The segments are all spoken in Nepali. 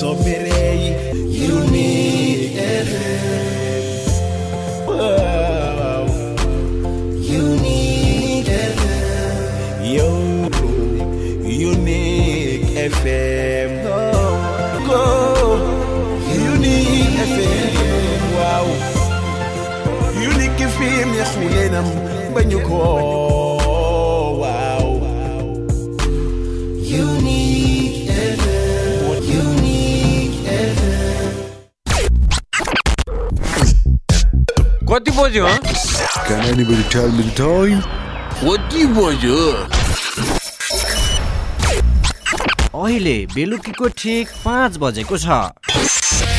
soberei Unique FM wow. Unique FM Yo, Unique FM Go, Unique FM Wow. Unique FM, you call. कति बज्यो हँ? Can anybody tell me the time? कति बज्यो अहिले बेलुकीको ठिक पाँच बजेको छ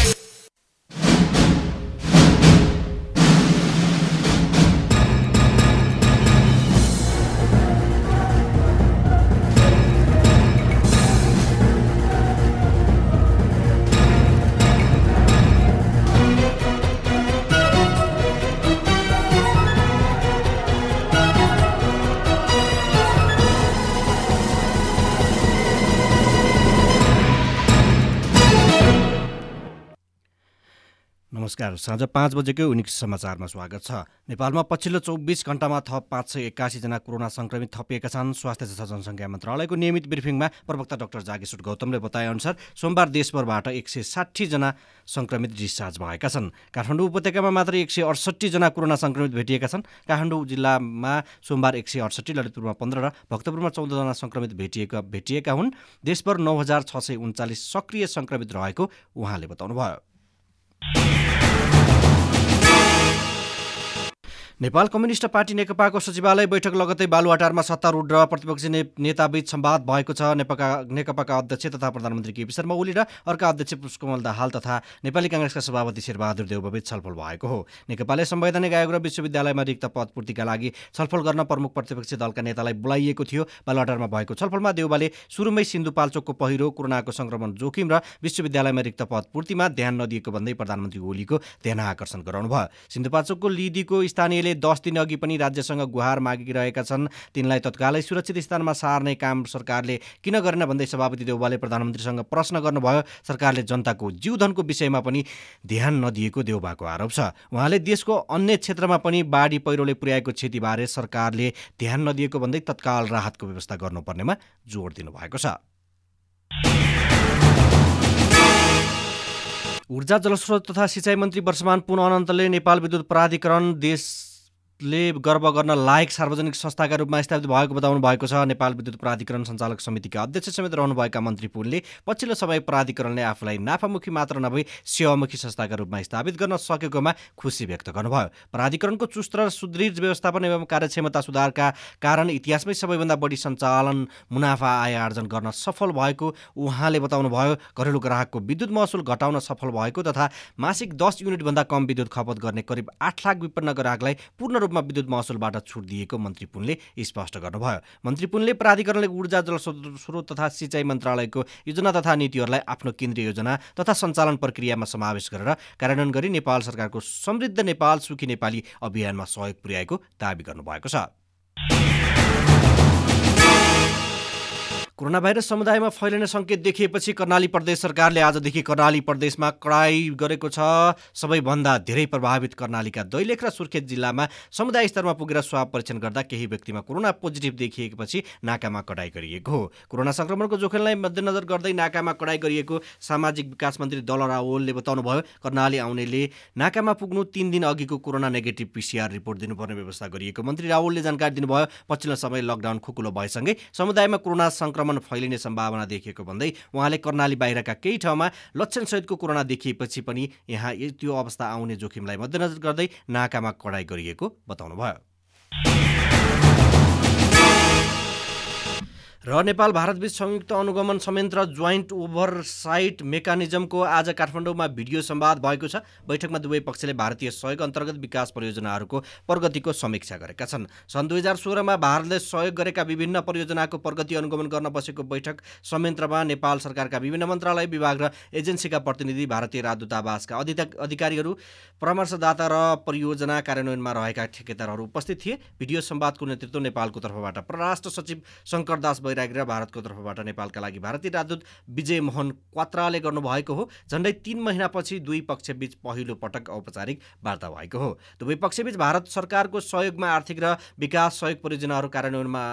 नमस्कार। साँझ पाँच बजेको युनिक समाचारमा स्वागत छ। नेपालमा पछिल्लो चौबिस घण्टामा थप पाँच सय एक्कासीजना कोरोना सङ्क्रमित थपिएका छन्। स्वास्थ्य तथा जनसङ्ख्या मन्त्रालयको नियमित ब्रिफिङमा प्रवक्ता डाक्टर जागेश्वर गौतमले बताएअनुसार सोमबार देशभरबाट एक सय साठीजना सङ्क्रमित डिस्चार्ज भएका छन्। काठमाडौँ उपत्यकामा मात्र एक सय अडसट्ठीजना कोरोना सङ्क्रमित भेटिएका छन्। काठमाडौँ जिल्लामा सोमबार एक सय अडसट्ठी ललितपुरमा पन्ध्र र भक्तपुरमा चौधजना सङ्क्रमित भेटिएका भेटिएका हुन्। देशभर नौ हजार छ सय उन्चालिस सक्रिय सङ्क्रमित रहेको उहाँले बताउनुभयो। नेपाल कम्युनिस्ट पार्टी नेकपाको सचिवालय बैठक लगतै बालुवाटारमा सत्तारूढ र प्रतिपक्षी नेताबीच सम्वाद भएको छ। नेकपा नेकपाका अध्यक्ष तथा प्रधानमन्त्री केपी शर्मा ओली र अर्का अध्यक्ष पुष्पकमल दाहाल तथा नेपाली काङ्ग्रेसका सभापति शेरबहादुर देउबीच छलफल भएको हो। नेकपाले संवैधानिक आयोग र विश्वविद्यालयमा रिक्त पद पूर्तिका लागि छलफल गर्न प्रमुख प्रतिपक्षी दलका नेतालाई बोलाइएको थियो। बालुवाटारमा भएको छलफलमा देउबाले सुरुमै सिन्धुपाल्चोकको पहिरो कोरोनाको संक्रमण जोखिम र विश्वविद्यालयमा रिक्त पद पूर्तिमा ध्यान नदिएको भन्दै प्रधानमन्त्री ओलीको ध्यान आकर्षण गराउनुभयो। सिन्धुपाल्चोकको लिदीको स्थानीयले दस दिन अघि पनि राज्यसँग गुहार मागिरहेका छन्। तिनलाई तत्कालै सुरक्षित स्थानमा सार्ने काम सरकारले किन गरेन भन्दै सभापति देउबाले प्रधानमन्त्रीसँग प्रश्न गर्नुभयो। सरकारले जनताको जीवधनको विषयमा पनि ध्यान नदिएको देउबाको आरोप छ। उहाँले देशको अन्य क्षेत्रमा पनि बाढी पहिरोले पुर्याएको क्षतिबारे सरकारले ध्यान नदिएको भन्दै तत्काल राहतको व्यवस्था गर्नुपर्नेमा जोड दिनुभएको छ। ऊर्जा जलस्रोत तथा सिँचाइ मन्त्री वर्षमान पुन अनन्तले नेपाल विद्युत प्राधिकरण देशले गर्व गर्न लायक सार्वजनिक संस्थाका रूपमा स्थापित भएको बताउनु भएको छ। नेपाल विद्युत प्राधिकरण सञ्चालक समितिका अध्यक्ष समेत रहनुभएका मन्त्री पुनले पछिल्लो समय प्राधिकरणले आफूलाई नाफामुखी मात्र नभई सेवामुखी संस्थाका रूपमा स्थापित गर्न सकेकोमा खुसी व्यक्त गर्नुभयो। प्राधिकरणको चुस्त र सुदृढ व्यवस्थापन एवं कार्यक्षमता सुधारका कारण इतिहासमै सबैभन्दा बढी सञ्चालन मुनाफा आय आर्जन गर्न सफल भएको उहाँले बताउनुभयो। घरेलु ग्राहकको विद्युत महसुल घटाउन सफल भएको तथा मासिक दस युनिटभन्दा कम विद्युत खपत गर्ने करिब आठ लाख विपन्न ग्राहकलाई पूर्ण रूपमा विद्युत महसुलबाट छुट दिएको मन्त्री पुनले स्पष्ट गर्नुभयो। मन्त्री पुनले प्राधिकरणले ऊर्जा जल स्रोत तथा सिँचाइ मन्त्रालयको योजना तथा नीतिहरूलाई आफ्नो केन्द्रीय योजना तथा सञ्चालन प्रक्रियामा समावेश गरेर कार्यान्वयन गरी नेपाल सरकारको समृद्ध नेपाल सुखी नेपाली अभियानमा सहयोग पुर्याएको दावी गर्नुभएको छ। कोरोना भाइरस समुदायमा फैलिने सङ्केत देखिएपछि कर्णाली प्रदेश सरकारले आजदेखि कर्णाली प्रदेशमा कडाई गरेको छ। सबैभन्दा धेरै प्रभावित कर्णालीका दैलेख र सुर्खेत जिल्लामा समुदाय स्तरमा पुगेर स्वाब परीक्षण गर्दा केही व्यक्तिमा कोरोना पोजिटिभ देखिएपछि नाकामा कडाई गरिएको हो। कोरोना सङ्क्रमणको जोखिमलाई मध्यनजर गर्दै नाकामा कडाई गरिएको सामाजिक विकास मन्त्री दल रावलले बताउनुभयो कर्णाली आउनेले नाकामा पुग्नु तिन दिन अघिको कोरोना नेगेटिभ पिसिआर रिपोर्ट दिनुपर्ने व्यवस्था गरिएको मन्त्री रावलले जानकारी दिनुभयो पछिल्लो समय लकडाउन खुकुलो भएसँगै समुदायमा कोरोना सङ्क्रमण फैलिने सम्भावना देखिएको भन्दै उहाँले कर्णाली बाहिरका केही ठाउँमा लक्षणसहितको कोरोना देखिएपछि पनि यहाँ त्यो अवस्था आउने जोखिमलाई मध्यनजर गर्दै नाकामा कडाई गरिएको बताउनुभयो। र नेपाल भारतबीच संयुक्त अनुगमन संयन्त्र जोइन्ट ओभरसाइट मेकानिजमको आज काठमाडौँमा भिडियो संवाद भएको छ। बैठकमा दुवै पक्षले भारतीय सहयोग अन्तर्गत विकास परियोजनाहरूको प्रगतिको समीक्षा गरेका छन्। सन् दुई हजार सोह्रमा भारतले सहयोग गरेका विभिन्न परियोजनाको प्रगति अनुगमन गर्न बसेको बैठक संयन्त्रमा नेपाल सरकारका विभिन्न मन्त्रालय विभाग र एजेन्सीका प्रतिनिधि भारतीय राजदूतावासका अधिक अधिकारीहरू परामर्शदाता र परियोजना कार्यान्वयनमा रहेका ठेकेदारहरू उपस्थित थिए। भिडियो संवादको नेतृत्व नेपालको तर्फबाट परराष्ट्र सचिव शङ्कर दास बैरागी र भारतको तर्फबाट नेपालका लागि भारतीय राजदूत विजय मोहन क्वात्राले गर्नुभएको हो। झन्डै तीन महिनापछि दुई पक्षबीच पहिलो पटक औपचारिक वार्ता भएको हो। दुवै पक्षबीच भारत सरकारको सहयोगमा आर्थिक र विकास सहयोग परियोजनाहरू कार्यान्वयनमा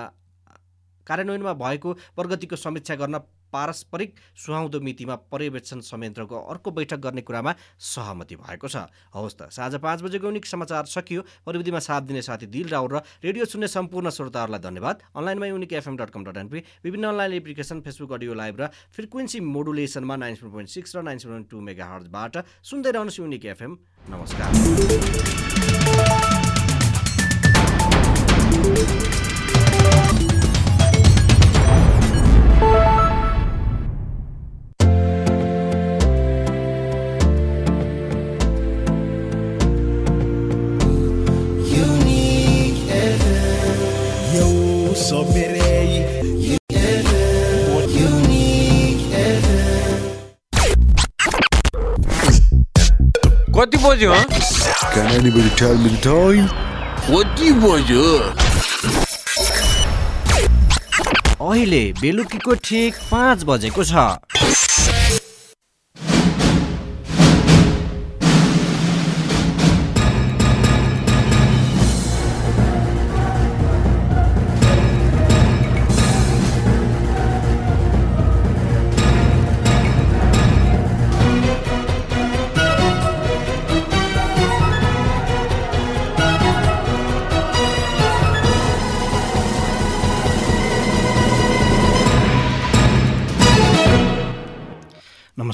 कार्यान्वयनमा भएको प्रगतिको समीक्षा गर्न पारस्परिक सुहाउँदो मितिमा पर्यवेक्षण संयन्त्रको अर्को बैठक गर्ने कुरामा सहमति भएको छ। हवस् त साँझ पाँच बजेको युनिक समाचार सकियो। प्रविधिमा साथ दिने साथी दिल राउर र रेडियो सुन्ने सम्पूर्ण श्रोताहरूलाई धन्यवाद। अनलाइनमा unique FM dot com dot NP विभिन्न online application Facebook audio live र फ्रिक्वेन्सी मोडुलेसनमा नाइन सेभेन पोइन्ट सिक्स र नाइन सेभेन टू मेगा हर्जबाट सुन्दै रहनुहोस् युनिक एफएम। नमस्कार। कति बज्यो हँ Can anybody tell me the time? कति बज्यो अहिले बेलुकीको ठिक पाँच बजेको छ।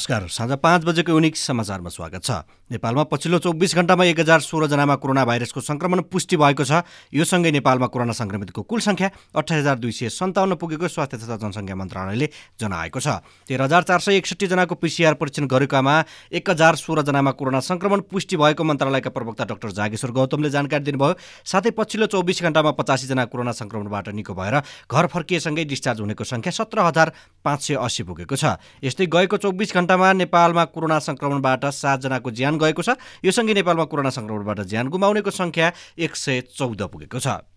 नमस्कार। साँझ पाँच बजेको युनिक समाचारमा स्वागत छ। नेपालमा पछिल्लो चौबिस घण्टामा एक हजार सोह्रजनामा कोरोना भाइरसको सङ्क्रमण पुष्टि भएको छ। यो सँगै नेपालमा कोरोना सङ्क्रमितको कुल सङ्ख्या अठाइस हजार दुई सय सन्ताउन्न पुगेको स्वास्थ्य तथा जनसङ्ख्या मन्त्रालयले जनाएको छ। तेह्र हजार चार सय एकसट्ठीजनाको पिसिआर परीक्षण गरेकामा एक हजार सोह्रजनामा कोरोना सङ्क्रमण पुष्टि भएको मन्त्रालयका प्रवक्ता डाक्टर जागेश्वर गौतमले जानकारी दिनुभयो। साथै पछिल्लो चौबिस घण्टामा पचासीजना कोरोना सङ्क्रमणबाट निको भएर घर फर्किएसँगै डिस्चार्ज हुनेको सङ्ख्या सत्र हजार पाँच सय अस्सी पुगेको छ। यस्तै गएको चौबिस घण्टामा नेपालमा कोरोना सङ्क्रमणबाट सातजनाको ज्यान गएको छ। यो सँगै नेपालमा कोरोना सङ्क्रमणबाट ज्यान गुमाउनेको सङ्ख्या एक सय चौध पुगेको छ।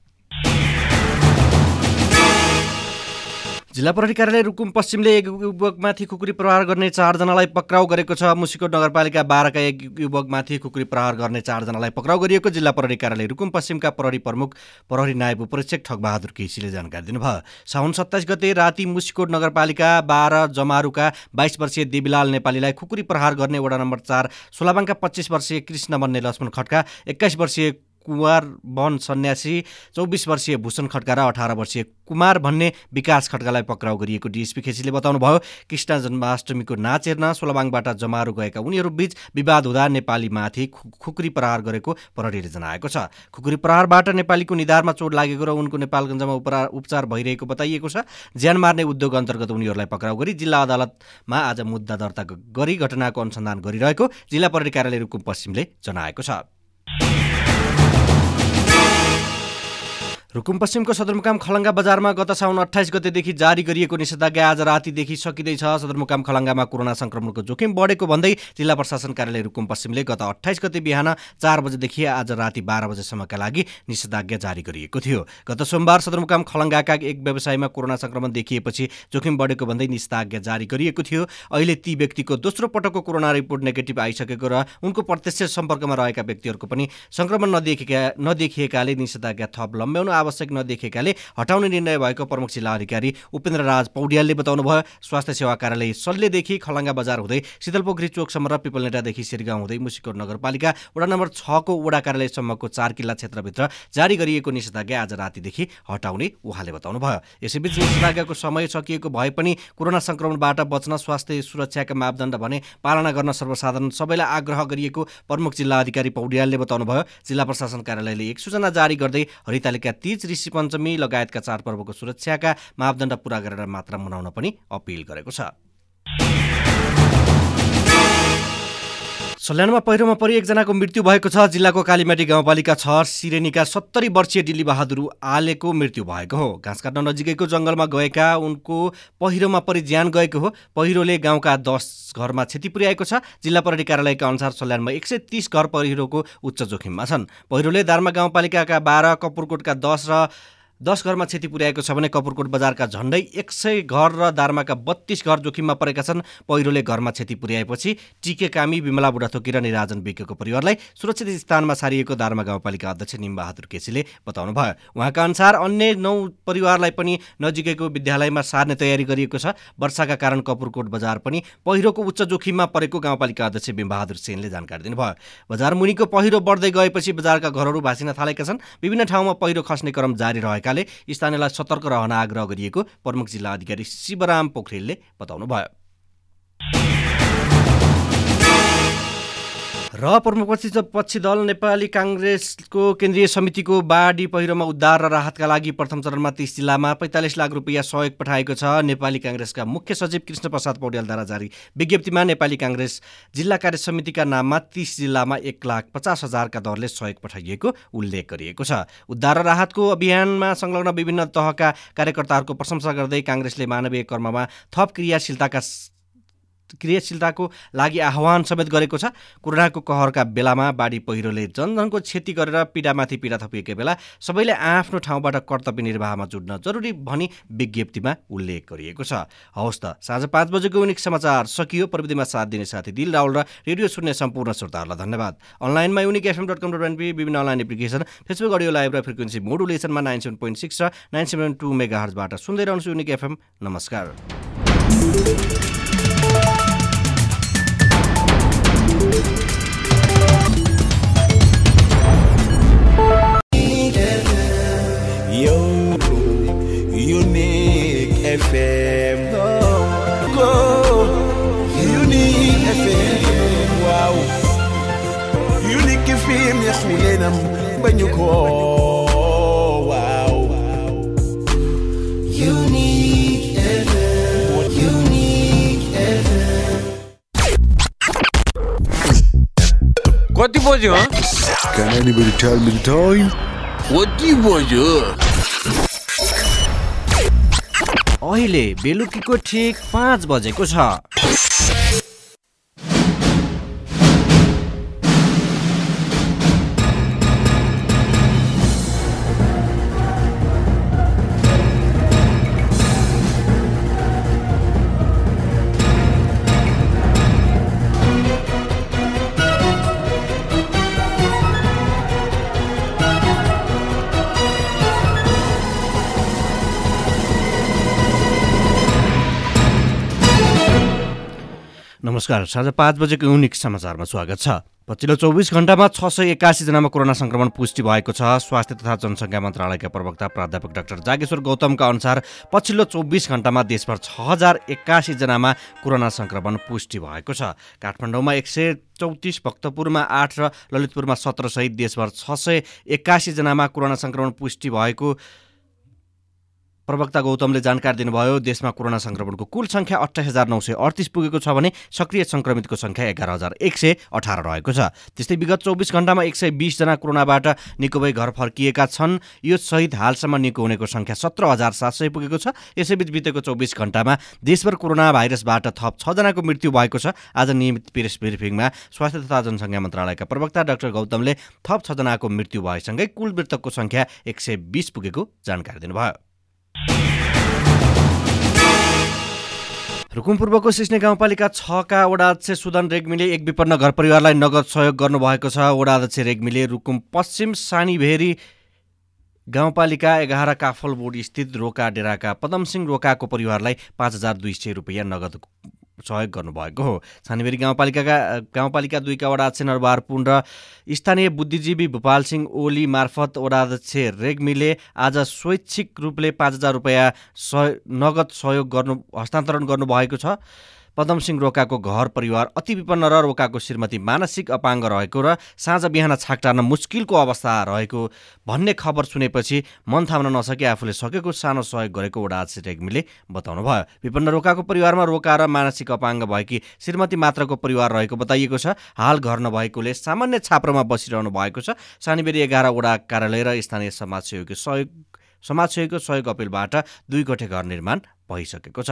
जिल्ला प्रहरी कार्यालय रुकुम पश्चिमले एक युवकमाथि खुकुरी प्रहार गर्ने चारजनालाई पक्राउ गरेको छ। मुसिकोट नगरपालिका बाह्रका एक युवकमाथि खुकुरी प्रहार गर्ने चारजनालाई पक्राउ गरिएको जिल्ला प्रहरी कार्यालय रुकुम पश्चिमका प्रहरी प्रमुख प्रहरी नायब उपरीक्षक ठगबहादुर केसीले जानकारी दिनुभयो। साउन सत्ताइस गते राति मुसिकोट नगरपालिका बाह्र जमारुका बाइस वर्षीय देवीलाल नेपालीलाई खुकुरी प्रहार गर्ने वडा नम्बर चार सोलाबाङका पच्चिस वर्षीय कृष्ण बन्ने लक्ष्मण खड्का एक्काइस वर्षीय कुमार वन सन्यासी चौबिस वर्षीय भूषण खड्का र अठार वर्षीय कुमार भन्ने विकास खड्कालाई पक्राउ गरिएको डिएसपी खेसीले बताउनुभयो। कृष्ण जन्माष्टमीको नाच हेर्न सोलबाङबाट जमारो गएका उनीहरू बीच विवाद हुँदा नेपालीमाथि खुकुरी प्रहार गरेको प्रहरीले जनाएको छ। खुकुरी प्रहारबाट नेपालीको निधारमा चोट लागेको र उनको नेपालगञ्जमा उपरा उपचार भइरहेको बताइएको छ। ज्यान मार्ने उद्योग अन्तर्गत उनीहरूलाई पक्राउ गरी जिल्ला अदालतमा आज मुद्दा दर्ता गरी घटनाको अनुसन्धान गरिरहेको जिल्ला प्रहरी कार्यालय रुकुम पश्चिमले जनाएको छ। रुकुम पश्चिमको सदरमुकाम खलङ्गा बजारमा गत साउन अठाइस गतेदेखि जारी गरिएको निषेधाज्ञा आज रातिदेखि सकिँदैछ। सदरमुकाम खलङ्गामा कोरोना सङ्क्रमणको जोखिम बढेको भन्दै जिल्ला प्रशासन कार्यालय रुकुम पश्चिमले गत अठाइस गते बिहान चार बजेदेखि आज राति बाह्र बजेसम्मका लागि निषेधाज्ञा जारी गरिएको थियो। गत सोमबार सदरमुकाम खलङ्गाका एक व्यवसायमा कोरोना सङ्क्रमण देखिएपछि जोखिम बढेको भन्दै निषेधाज्ञा जारी गरिएको थियो। अहिले ती व्यक्तिको दोस्रो पटकको कोरोना रिपोर्ट नेगेटिभ आइसकेको र उनको प्रत्यक्ष सम्पर्कमा रहेका व्यक्तिहरूको पनि सङ्क्रमण नदेखिएका नदेखिएकाले निषेधाज्ञा थप लम्ब्याउन आवश्यक नदेखिएकाले हटाउने निर्णय भएको प्रमुख जिल्ला अधिकारी उपेन्द्र राज पौड्यालले बताउनुभयो। स्वास्थ्य सेवा कार्यालय सल्लेदेखि खलङ्गा बजार हुँदै शीतलपोखरी चोकसम्म र पिपलनेटादेखि सिरगाउँ हुँदै मुसिकोट नगरपालिका वडा नम्बर छको वडा कार्यालयसम्मको चार किल्ला क्षेत्रभित्र जारी गरिएको निषेधाज्ञा आज रातिदेखि हटाउने उहाँले बताउनुभयो। यसैबीच निषेधाज्ञाको समय सकिएको भए पनि कोरोना सङ्क्रमणबाट बच्न स्वास्थ्य सुरक्षाका मापदण्ड भने पालना गर्न सर्वसाधारण सबैलाई आग्रह गरिएको प्रमुख जिल्ला अधिकारी पौड्यालले बताउनुभयो। जिल्ला प्रशासन कार्यालयले एक सूचना जारी गर्दै हरितालिका तीज ऋषि पञ्चमी लगायतका चाडपर्वको सुरक्षाका मापदण्ड पूरा गरेर मात्र मनाउन पनि अपिल गरेको छ। सल्यानमा पहिरोमा परि एकजनाको मृत्यु भएको छ। जिल्लाको कालीमाटी गाउँपालिका छ सिरेनीका सत्तरी वर्षीय डिल्ली बहादुर आलेको मृत्यु भएको हो। घाँस काट्न नजिकैको जङ्गलमा गएका उनको पहिरोमा परि ज्यान गएको हो। पहिरोले गाउँका दस घरमा क्षति पुर्याएको छ। जिल्ला प्रहरी कार्यालयका अनुसार सल्यानमा एक सय तिस घर पहिरोको उच्च जोखिममा छन्। पहिरोले दार्मा गाउँपालिकाका बाह्र कपुरकोटका दस र दस घरमा क्षति पुर्याएको छ भने कपुरकोट बजारका झण्डै एक सय घर र दार्माका बत्तीस घर जोखिममा परेका छन्। पहिरोले घरमा क्षति पुर्याएपछि टिके कामी विमला बुढाथोकी र निराजन विकेको परिवारलाई सुरक्षित स्थानमा सारिएको दार्मा गाउँपालिका अध्यक्ष निमबहादुर केसीले बताउनुभयो। उहाँका अनुसार अन्य नौ परिवारलाई पनि नजिकैको विद्यालयमा सार्ने तयारी गरिएको छ। वर्षाका कारण कपुरकोट बजार पनि पहिरोको उच्च जोखिममा परेको गाउँपालिका अध्यक्ष बिमबहादुर सेनले जानकारी दिनुभयो। बजार मुनिको पहिरो बढ्दै गएपछि बजारका घरहरू भाँसिन थालेका छन्। विभिन्न ठाउँमा पहिरो खस्ने क्रम जारी रहेकाले स्थानीयलाई सतर्क रहन आग्रह गरिएको प्रमुख जिल्ला अधिकारी शिवराम पोखरेलले बताउनुभयो। र प्रमुखपक्षी पक्षी दल नेपाली काङ्ग्रेसको केन्द्रीय समितिको बाढी पहिरोमा उद्धार र राहतका लागि प्रथम चरणमा तीस जिल्लामा पैँतालिस लाख रुपियाँ सहयोग पठाएको छ नेपाली काङ्ग्रेसका मुख्य सचिव कृष्ण प्रसाद पौड्यालद्वारा जारी। विज्ञप्तिमा नेपाली काङ्ग्रेस जिल्ला कार्य समितिका नाममा तीस जिल्लामा एक लाख पचास हजारका दरले सहयोग पठाइएको उल्लेख गरिएको छ। उद्धार र राहतको अभियानमा संलग्न विभिन्न तहका कार्यकर्ताहरूको प्रशंसा गर्दै काङ्ग्रेसले मानवीय कर्ममा थप क्रियाशीलताका क्रियाशीलताको लागि आह्वान समेत गरेको छ। कोरोनाको कहरका बेलामा बाढी पहिरोले जनधनको क्षति गरेर पीडामाथि पीडा थपिएकै बेला सबैले आफ्नो ठाउँबाट कर्तव्य निर्वाहमा जुट्न जरुरी भनी विज्ञप्तिमा उल्लेख गरिएको छ। हवस् त साँझ पाँच बजेको युनिक समाचार सकियो। प्रविधिमा साथ दिने साथी दिल राहुल र रेडियो सुन्ने सम्पूर्ण श्रोताहरूलाई धन्यवाद। अनलाइनमा unique FM dot com dot NP विभिन्न online application Facebook audio live र फ्रिक्वेन्सी मोडुलेसनमा नाइन सेभेन पोइन्ट सिक्स र नाइन सेभेन टू मेगा हर्जबाट सुन्दै रहन्छु युनिक एफएम। नमस्कार। FM. Go, go, Unique FM. Wow. Unique FM, yes, we them when you call. Wow. Unique FM. Unique FM. What the you. Can anybody tell me the time? What the was you? अहिले बेलुकीको ठिक पाँच बजेको छ। नमस्कार। साँझ पाँच बजेको युनिक समाचारमा स्वागत छ। पछिल्लो चौबिस घण्टामा छ सय एकासीजनामा कोरोना सङ्क्रमण पुष्टि भएको छ। स्वास्थ्य तथा जनसङ्ख्या मन्त्रालयका प्रवक्ता प्राध्यापक डाक्टर जागेश्वर गौतमका अनुसार पछिल्लो चौबिस घण्टामा देशभर छ हजार एक्कासीजनामा कोरोना सङ्क्रमण पुष्टि भएको छ। काठमाडौँमा एक सय चौतिस भक्तपुरमा आठ र ललितपुरमा सत्र सहित देशभर छ सय एक्कासीजनामा कोरोना सङ्क्रमण पुष्टि भएको प्रवक्ता गौतमले जानकारी दिनुभयो देशमा कोरोना सङ्क्रमणको कुल सङ्ख्या अठाइस हजार नौ सय अडतिस पुगेको छ भने सक्रिय सङ्क्रमितको सङ्ख्या एघार हजार एक सय अठार रहेको छ। त्यस्तै विगत चौबिस घण्टामा एक सय बिसजना कोरोनाबाट निको भई घर फर्किएका छन्। यो सहित हालसम्म निको हुनेको सङ्ख्या सत्र हजार सात सय पुगेको छ। यसैबीच बितेको चौबिस घण्टामा देशभर कोरोना भाइरसबाट थप छजनाको मृत्यु भएको छ। आज नियमित प्रेस ब्रिफिङमा स्वास्थ्य तथा जनसङ्ख्या मन्त्रालयका प्रवक्ता डाक्टर गौतमले थप छजनाको मृत्यु भएसँगै कुल मृतकको सङ्ख्या एक सय बिस पुगेको जानकारी दिनुभयो। रुकुम पूर्वको सिस्ने गाउँपालिका छका वडा अध्यक्ष सुदन रेग्मीले एक विपन्न घर परिवारलाई नगद सहयोग गर्नुभएको छ। वडा अध्यक्ष रेग्मीले रुकुम पश्चिम सानीभेरी गाउँपालिका एघार काफल बोर्ड स्थित रोका डेराका पदमसिंह रोकाको परिवारलाई पाँच हजार दुई सय रुपियाँ नगद सहयोग गर्नुभएको हो। छानेबेरी गाउँपालिकाका गाउँपालिका दुईका वडा अध्यक्ष नरबहार पुन र स्थानीय बुद्धिजीवी भूपाल सिंह ओली मार्फत वडा अध्यक्ष रेग्मीले आज स्वैच्छिक रूपले पाँच हजार रुपियाँ सह नगद सहयोग गर्नु हस्तान्तरण गर्नुभएको छ। पदमसिंह रोकाको घर परिवार अति विपन्न र रोकाको श्रीमती मानसिक अपाङ्ग रहेको र साँझ बिहान छाक टार्न मुस्किलको अवस्था रहेको भन्ने खबर सुनेपछि मन थाम्न नसके आफूले सकेको सानो सहयोग गरेको वडा अध्यक्ष रेग्मीले बताउनुभयो। विपन्न रोकाको परिवारमा रोका र मानसिक अपाङ्ग भएकी श्रीमती मात्रको परिवार रहेको बताइएको छ। हाल घर नभएकोले सामान्य छाप्रोमा बसिरहनु भएको छ। सानीबेरी एघार वडा कार्यालय र स्थानीय समाजसेवीको सहयोग समाजसेवीको सहयोग अपिलबाट दुई कोठे घर निर्माण भइसकेको छ।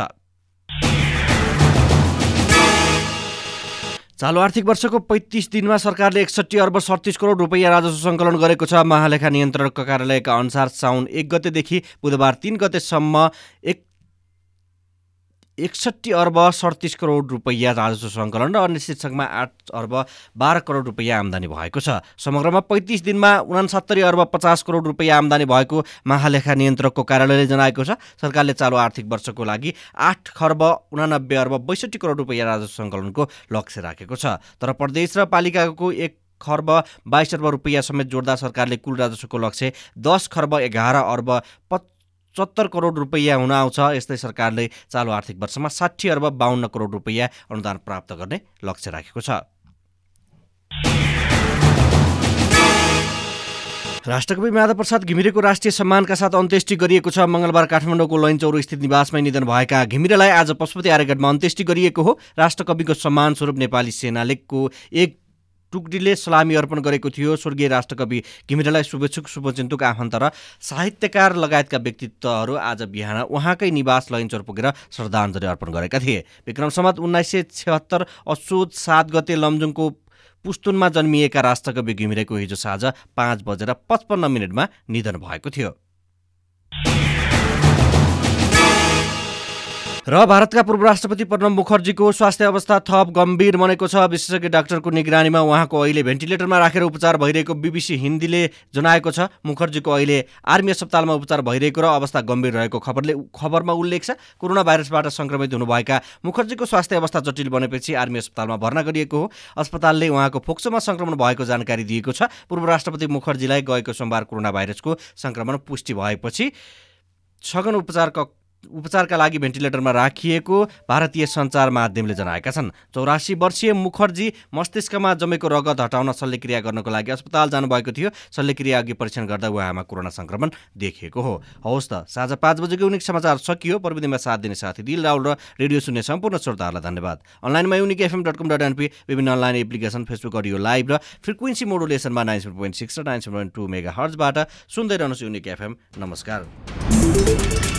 चालु आर्थिक वर्षको पैँतिस दिनमा सरकारले एकसट्ठी अर्ब सडतिस करोड रुपियाँ राजस्व सङ्कलन गरेको छ। महालेखा नियन्त्रकका कार्यालयका अनुसार साउन एक गतेदेखि बुधबार तिन गतेसम्म एक एकसट्ठी अर्ब सडतिस करोड रुपियाँ राजस्व सङ्कलन र अन्य शीर्षकमा आठ अर्ब बाह्र करोड रुपियाँ आम्दानी भएको छ। समग्रमा पैँतिस दिनमा उनासत्तरी अर्ब पचास करोड रुपियाँ आम्दानी भएको महालेखा नियन्त्रकको कार्यालयले जनाएको छ। सरकारले चालु आर्थिक वर्षको लागि आठ खर्ब उनानब्बे अर्ब बैसठी करोड रुपियाँ राजस्व सङ्कलनको लक्ष्य राखेको छ। तर प्रदेश र पालिकाको एक खर्ब बाइस अर्ब रुपियाँ समेत जोड्दा सरकारले कुल राजस्वको लक्ष्य दस खर्ब एघार अर्ब पचहत्तर करोड रुपियाँ हुन आउँछ। यस्तै सरकारले चालु आर्थिक वर्षमा साठी अर्ब बाहन्न करोड रुपियाँ अनुदान प्राप्त गर्ने लक्ष्य राखेको छ। राष्ट्रकवि माधव प्रसाद घिमिरेको राष्ट्रिय सम्मानका साथ अन्त्येष्टि गरिएको छ। मङ्गलबार काठमाडौँको लैनचौर स्थित निवासमै निधन भएका घिमिरेलाई आज पशुपति आर्यगढमा अन्त्येष्टि गरिएको हो। राष्ट्रकविको सम्मान स्वरूप नेपाली सेनालेको एक टुकडीले सलामी अर्पण गरेको थियो। स्वर्गीय राष्ट्रकवि घिमिरेलाई शुभेच्छुक शुभचिन्तुक आफन्त र साहित्यकार लगायतका व्यक्तित्वहरू आज बिहान उहाँकै निवास लैनचौर पुगेर श्रद्धाञ्जली अर्पण गरेका थिए। विक्रम सम्मत उन्नाइस सय छत्तर असोज सात गते लमजुङको पुस्तुनमा जन्मिएका राष्ट्रकवि घिमिरेको हिजो साँझ पाँच बजेर पचपन्न मिनटमा निधन भएको थियो। र भारतका पूर्व राष्ट्रपति प्रणब मुखर्जीको स्वास्थ्य अवस्था थप गम्भीर बनेको छ। विशेषज्ञ डाक्टरको निगरानीमा उहाँको अहिले भेन्टिलेटरमा राखेर उपचार भइरहेको बिबिसी हिन्दीले जनाएको छ। मुखर्जीको अहिले आर्मी अस्पतालमा उपचार भइरहेको र अवस्था गम्भीर रहेको खबरले खबरमा उल्लेख छ। कोरोना भाइरसबाट सङ्क्रमित हुनुभएका मुखर्जीको स्वास्थ्य अवस्था जटिल बनेपछि आर्मी अस्पतालमा भर्ना गरिएको हो। अस्पतालले उहाँको फोक्सोमा सङ्क्रमण भएको जानकारी दिएको छ। पूर्व राष्ट्रपति मुखर्जीलाई गएको सोमबार कोरोना भाइरसको सङ्क्रमण पुष्टि भएपछि सघन उपचारका उपचारका लागि भेन्टिलेटरमा राखिएको भारतीय सञ्चार माध्यमले जनाएका छन्। चौरासी वर्षीय मुखर्जी मस्तिष्कमा जमेको रगत हटाउन शल्यक्रिया गर्नको लागि अस्पताल जानुभएको थियो। शल्यक्रिया अघि परीक्षण गर्दा उहाँमा कोरोना सङ्क्रमण देखिएको हो। हवस् त साँझ पाँच बजेको युनिक समाचार सकियो। प्रविधिमा साथ दिने साथी दिल राहुल र रेडियो सुन्ने सम्पूर्ण श्रोताहरूलाई धन्यवाद। अनलाइनमा unique FM dot com dot NP विभिन्न online application Facebook audio live र फ्रिक्वेन्सी मोडुलेसनमा नाइन सेभेन पोइन्ट सिक्स र nine seven point two mega हर्जबाट सुन्दै रहनुहोस् युनिक एफएम नमस्कार।